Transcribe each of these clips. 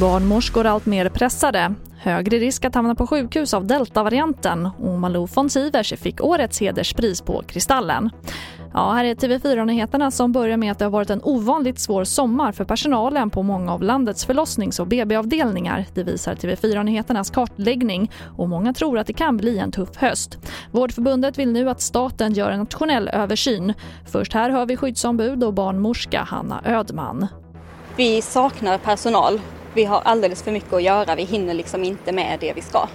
Barnmorskor allt mer pressade. Högre risk att hamna på sjukhus av deltavarianten och Malou von Sivers fick årets hederspris på Kristallen. Ja, här är TV4-nyheterna som börjar med att det har varit en ovanligt svår sommar för personalen på många av landets förlossnings och BB-avdelningar. Det visar TV4-nyheternas kartläggning och många tror att det kan bli en tuff höst. Vårdförbundet vill nu att staten gör en nationell översyn. Först här hör vi skyddsombud och barnmorska Hanna Ödman. Vi saknar personal vi har alldeles för mycket att göra, vi hinner liksom inte med det vi ska.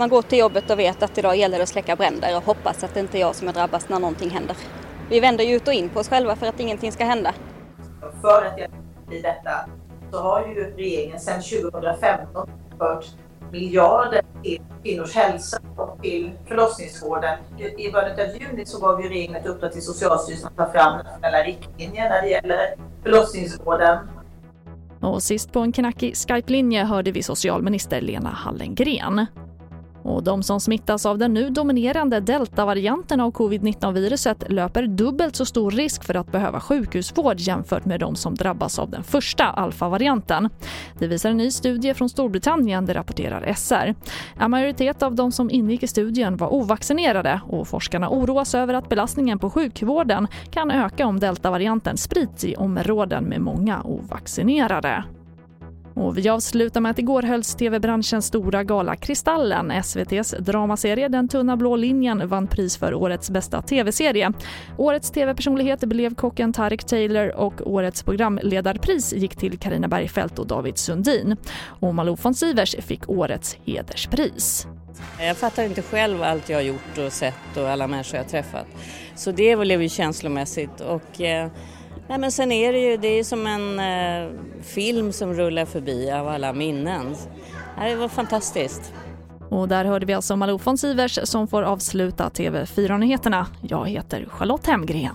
Man går till jobbet och vet att idag gäller det att släcka bränder och hoppas att det inte är jag som är drabbas när någonting händer. Vi vänder ju ut och in på oss själva för att ingenting ska hända. För att hjälpa i detta så har ju regeringen sedan 2015 fört miljarder till kvinnors hälsa och till förlossningsvården. I början av juni så gav ju regeringen ett uppdrag till Socialstyrelsen att ta fram nationella riktlinjer när det gäller förlossningsvården och sist på en knackig Skype-linje hörde vi socialminister Lena Hallengren. Och de som smittas av den nu dominerande deltavarianten av covid-19-viruset löper dubbelt så stor risk för att behöva sjukhusvård jämfört med de som drabbas av den första alfavarianten. Det visar en ny studie från Storbritannien, det rapporterar SR. En majoritet av de som ingick i studien var ovaccinerade och forskarna oroas över att belastningen på sjukvården kan öka om deltavarianten sprids i områden med många ovaccinerade. Och vi avslutar med att igår hölls tv-branschens stora gala Kristallen. SVTs dramaserie Den tunna blå linjen vann pris för årets bästa tv-serie. Årets tv-personlighet blev kocken Tarek Taylor och årets programledarpris gick till Karina Bergfeldt och David Sundin. Och Malou von Sivers fick årets hederspris. Jag fattar inte själv allt jag har gjort och sett och alla människor jag träffat. Så det blev ju känslomässigt och eh, Nej men sen är det ju, det är som en eh, film som rullar förbi av alla minnen. Det var fantastiskt. Och där hörde vi alltså Malou von Sivers som får avsluta TV4-nyheterna. Jag heter Charlotte Hemgren.